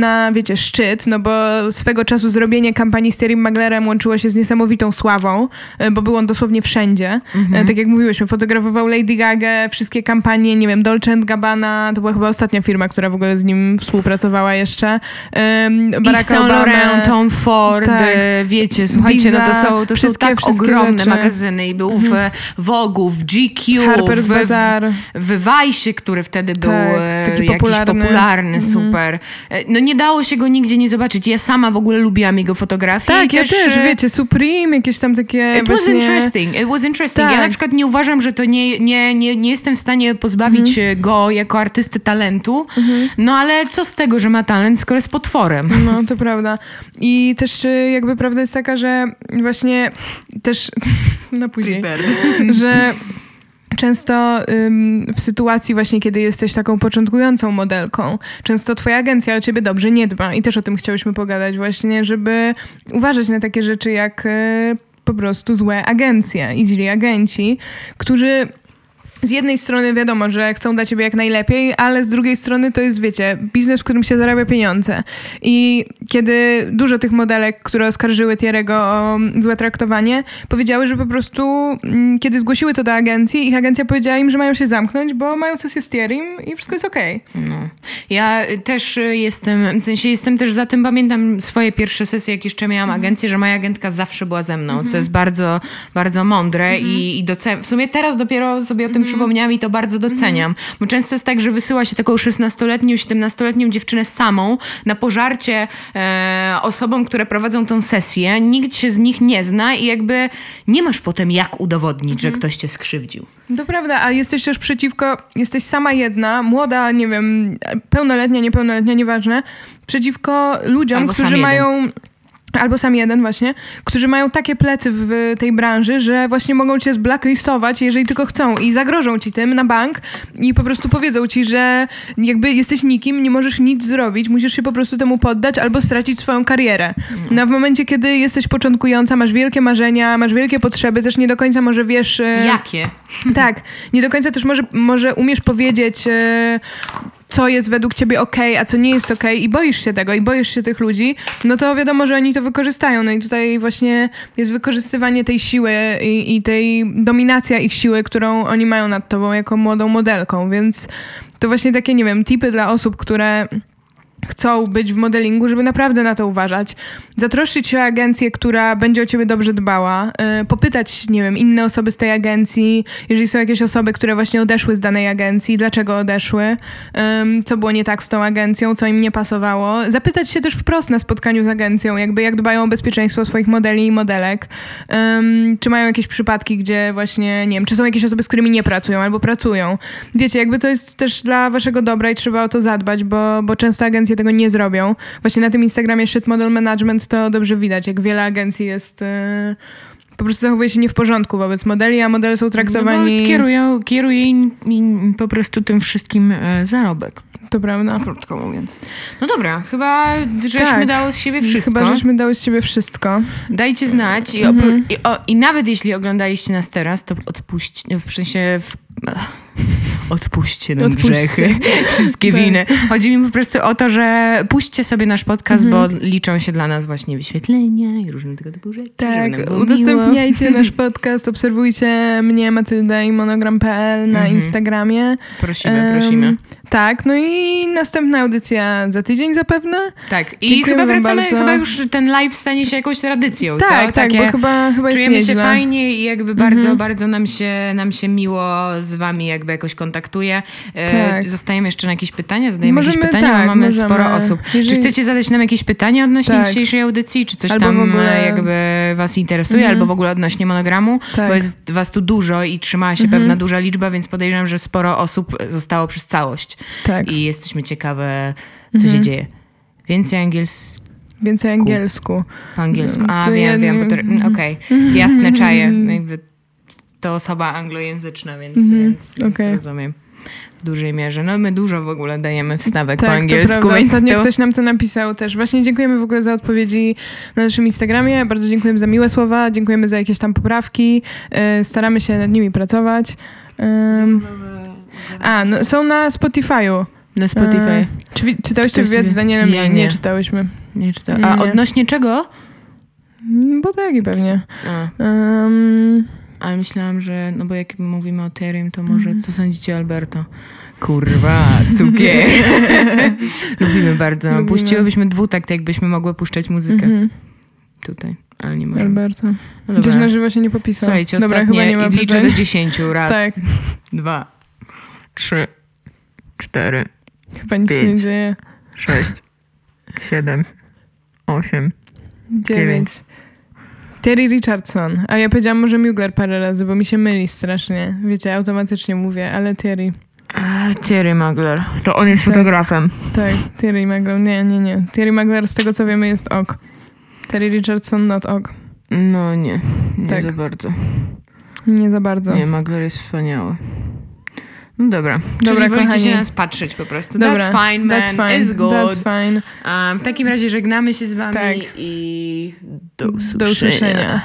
na, wiecie, szczyt, no bo swego czasu zrobienie kampanii z Terry Maglerem łączyło się z niesamowitą sławą, e, bo był on dosłownie wszędzie. Mhm. Tak jak mówiłyśmy, fotografował Lady Gaga, wszystkie kampanie, nie wiem, Dolce Gabbana, to była chyba ostatnia firma, która w ogóle z nim współpracowała jeszcze. Um, Barack Saint Laurent, Tom Ford, tak. E, wiecie, słuchajcie, Visa, no to są, to są tak ogromne rzeczy. magazyny i był mhm. w Vogue, w GQ, Harper's w, Bazaar. w, Vice, który wtedy był tak, taki popularny, popularny mhm. super. E, no nie dało się go nigdzie nie zobaczyć. Ja sama w ogóle lubiłam jego fotografię. Tak, ja też, też, e, wiecie, Supreme, jakieś tam takie It właśnie... was interesting, it was interesting. Tak. Ja na przykład nie uważam, że to nie, nie, nie, nie jestem w stanie pozbawić mhm. go jako artysty talentu, mhm. no ale co z tego, że ma talent, skoro jest potworem. No, to prawda. I też e, jakby prawda jest taka, że właśnie też, no później, że Często w sytuacji właśnie, kiedy jesteś taką początkującą modelką, często twoja agencja o ciebie dobrze nie dba. I też o tym chciałyśmy pogadać właśnie, żeby uważać na takie rzeczy jak y, po prostu złe agencje i źli agenci, którzy z jednej strony wiadomo, że chcą dla ciebie jak najlepiej, ale z drugiej strony to jest, wiecie, biznes, w którym się zarabia pieniądze. I kiedy dużo tych modelek, które oskarżyły Tierego o złe traktowanie, powiedziały, że po prostu mm, kiedy zgłosiły to do agencji, ich agencja powiedziała im, że mają się zamknąć, bo mają sesję z Tierim i wszystko jest okej. Okay. No. Ja też jestem, w sensie jestem też za tym, pamiętam swoje pierwsze sesje, jak jeszcze miałam mhm. agencję, że moja agentka zawsze była ze mną, co mhm. jest bardzo, bardzo mądre mhm. i, i docen- w sumie teraz dopiero sobie o tym przypomniałam i to bardzo doceniam. Bo często jest tak, że wysyła się taką 16-letnią, 17-letnią dziewczynę samą na pożarcie e, osobom, które prowadzą tą sesję. Nikt się z nich nie zna i jakby nie masz potem jak udowodnić, że mhm. ktoś cię skrzywdził. To prawda, a jesteś też przeciwko, jesteś sama jedna, młoda, nie wiem, pełnoletnia, niepełnoletnia, nieważne, przeciwko ludziom, Albo którzy mają albo sam jeden właśnie, którzy mają takie plecy w tej branży, że właśnie mogą cię zblacklistować, jeżeli tylko chcą i zagrożą ci tym na bank i po prostu powiedzą ci, że jakby jesteś nikim, nie możesz nic zrobić, musisz się po prostu temu poddać albo stracić swoją karierę. No, w momencie, kiedy jesteś początkująca, masz wielkie marzenia, masz wielkie potrzeby, też nie do końca może wiesz... E, Jakie? Tak, nie do końca też może, może umiesz powiedzieć e, co jest według ciebie ok, a co nie jest ok i boisz się tego i boisz się tych ludzi, no to wiadomo, że oni to wykorzystają. No i tutaj właśnie jest wykorzystywanie tej siły i, i tej dominacja ich siły, którą oni mają nad tobą jako młodą modelką, więc to właśnie takie, nie wiem, tipy dla osób, które chcą być w modelingu, żeby naprawdę na to uważać. Zatroszczyć się o agencję, która będzie o ciebie dobrze dbała, yy, popytać, nie wiem, inne osoby z tej agencji, jeżeli są jakieś osoby, które właśnie odeszły z danej agencji, dlaczego odeszły, co było nie tak z tą agencją, co im nie pasowało. Zapytać się też wprost na spotkaniu z agencją, jakby jak dbają o bezpieczeństwo swoich modeli i modelek, czy mają jakieś przypadki, gdzie właśnie, nie wiem, czy są jakieś osoby, z którymi nie pracują albo pracują. Wiecie, jakby to jest też dla waszego dobra i trzeba o to zadbać, bo, bo często agencje agencje tego nie zrobią. Właśnie na tym Instagramie Shit Model Management to dobrze widać, jak wiele agencji jest... Yy po prostu zachowuje się nie w porządku wobec modeli, a modele są traktowani... No kierują, kieruje im, po prostu tym wszystkim e, zarobek. To prawda. Krótko mówiąc. No dobra, chyba żeśmy tak. dało z siebie wszystko. Chyba żeśmy dało z siebie wszystko. Dajcie znać i, mhm. i, o, i nawet jeśli oglądaliście nas teraz, to odpuśćcie, w sensie w, odpuśćcie nam Odpuśćcie. grzechy, wszystkie tak. winy. Chodzi mi po prostu o to, że puśćcie sobie nasz podcast, mhm. bo liczą się dla nas właśnie wyświetlenia i różne tego typu rzeczy. Tak, udostępniajcie nasz podcast, obserwujcie mnie, Matyldę i monogram.pl na mhm. Instagramie. Prosimy, um, prosimy. Tak, no i następna audycja za tydzień zapewne. Tak, i Dziękujemy chyba wracamy, chyba już ten live stanie się jakąś tradycją, tak, co? Tak, tak, bo chyba, chyba Czujemy się nieźle. fajnie i jakby bardzo, mhm. bardzo nam się, nam się miło z wami jakby jakoś kontaktuje. E, tak. Zostajemy jeszcze na jakieś pytania, zadajemy możemy, jakieś pytania, tak, mamy możemy. sporo osób. Jeżeli... Czy chcecie zadać nam jakieś pytania odnośnie tak. dzisiejszej audycji, czy coś albo tam ogóle... jakby was interesuje, mhm. albo w ogóle odnośnie monogramu, tak. bo jest was tu dużo i trzymała się mhm. pewna duża liczba, więc podejrzewam, że sporo osób zostało przez całość. Tak. I jesteśmy ciekawe, co mhm. się dzieje. Więcej angielskiego. Więcej angielsku. Po angielsku. A, to wiem, ja... wiem. Mm, okej, okay. jasne, czaje. Jakby to osoba anglojęzyczna, więc, mm -hmm. więc, więc okay. rozumiem w dużej mierze. No my dużo w ogóle dajemy wstawek tak, po angielsku. To Ostatnio to... ktoś nam to napisał też. Właśnie dziękujemy w ogóle za odpowiedzi na naszym Instagramie. Bardzo dziękujemy za miłe słowa, dziękujemy za jakieś tam poprawki. Yy, staramy się nad nimi pracować. Yy, a, no, są na Spotify'u. Na Spotify. E, czy, czytałyście wywiad z Danielem? Nie, nie, nie czytałyśmy. Nie czytałem. A odnośnie czego? Mm, bo tak i pewnie. Um, ale myślałam, że, no bo jak mówimy o Terym, to może mm. co sądzicie Alberto? Kurwa, cukier. Lubimy bardzo. Lubimy. Puściłybyśmy dwutakt, jakbyśmy mogły puszczać muzykę. Mm -hmm. Tutaj, ale nie możemy. Alberto. No Gdzieś na żywo się nie popisał. Słuchajcie, dobra, ostatnie chyba nie ma liczę do dziesięciu. Raz, tak. dwa, trzy, cztery, Chyba nic pięć, się nie dzieje. sześć, siedem, osiem, dziewięć. Terry Richardson. A ja powiedziałam może Mugler parę razy, bo mi się myli strasznie. Wiecie, automatycznie mówię, ale Terry. Thierry Magler. To on jest tak. fotografem. Tak, Thierry Magler. Nie, nie, nie. Thierry Magler z tego co wiemy jest ok. Terry Richardson not ok. No nie, nie tak. za bardzo. Nie za bardzo. Nie, Magler jest wspaniały. No dobra. Czyli wolicie się nas patrzeć po prostu. Dobra. That's fine, man. That's fine. It's good. That's fine. Um, w takim razie żegnamy się z wami tak. i do usłyszenia. Do usłyszenia.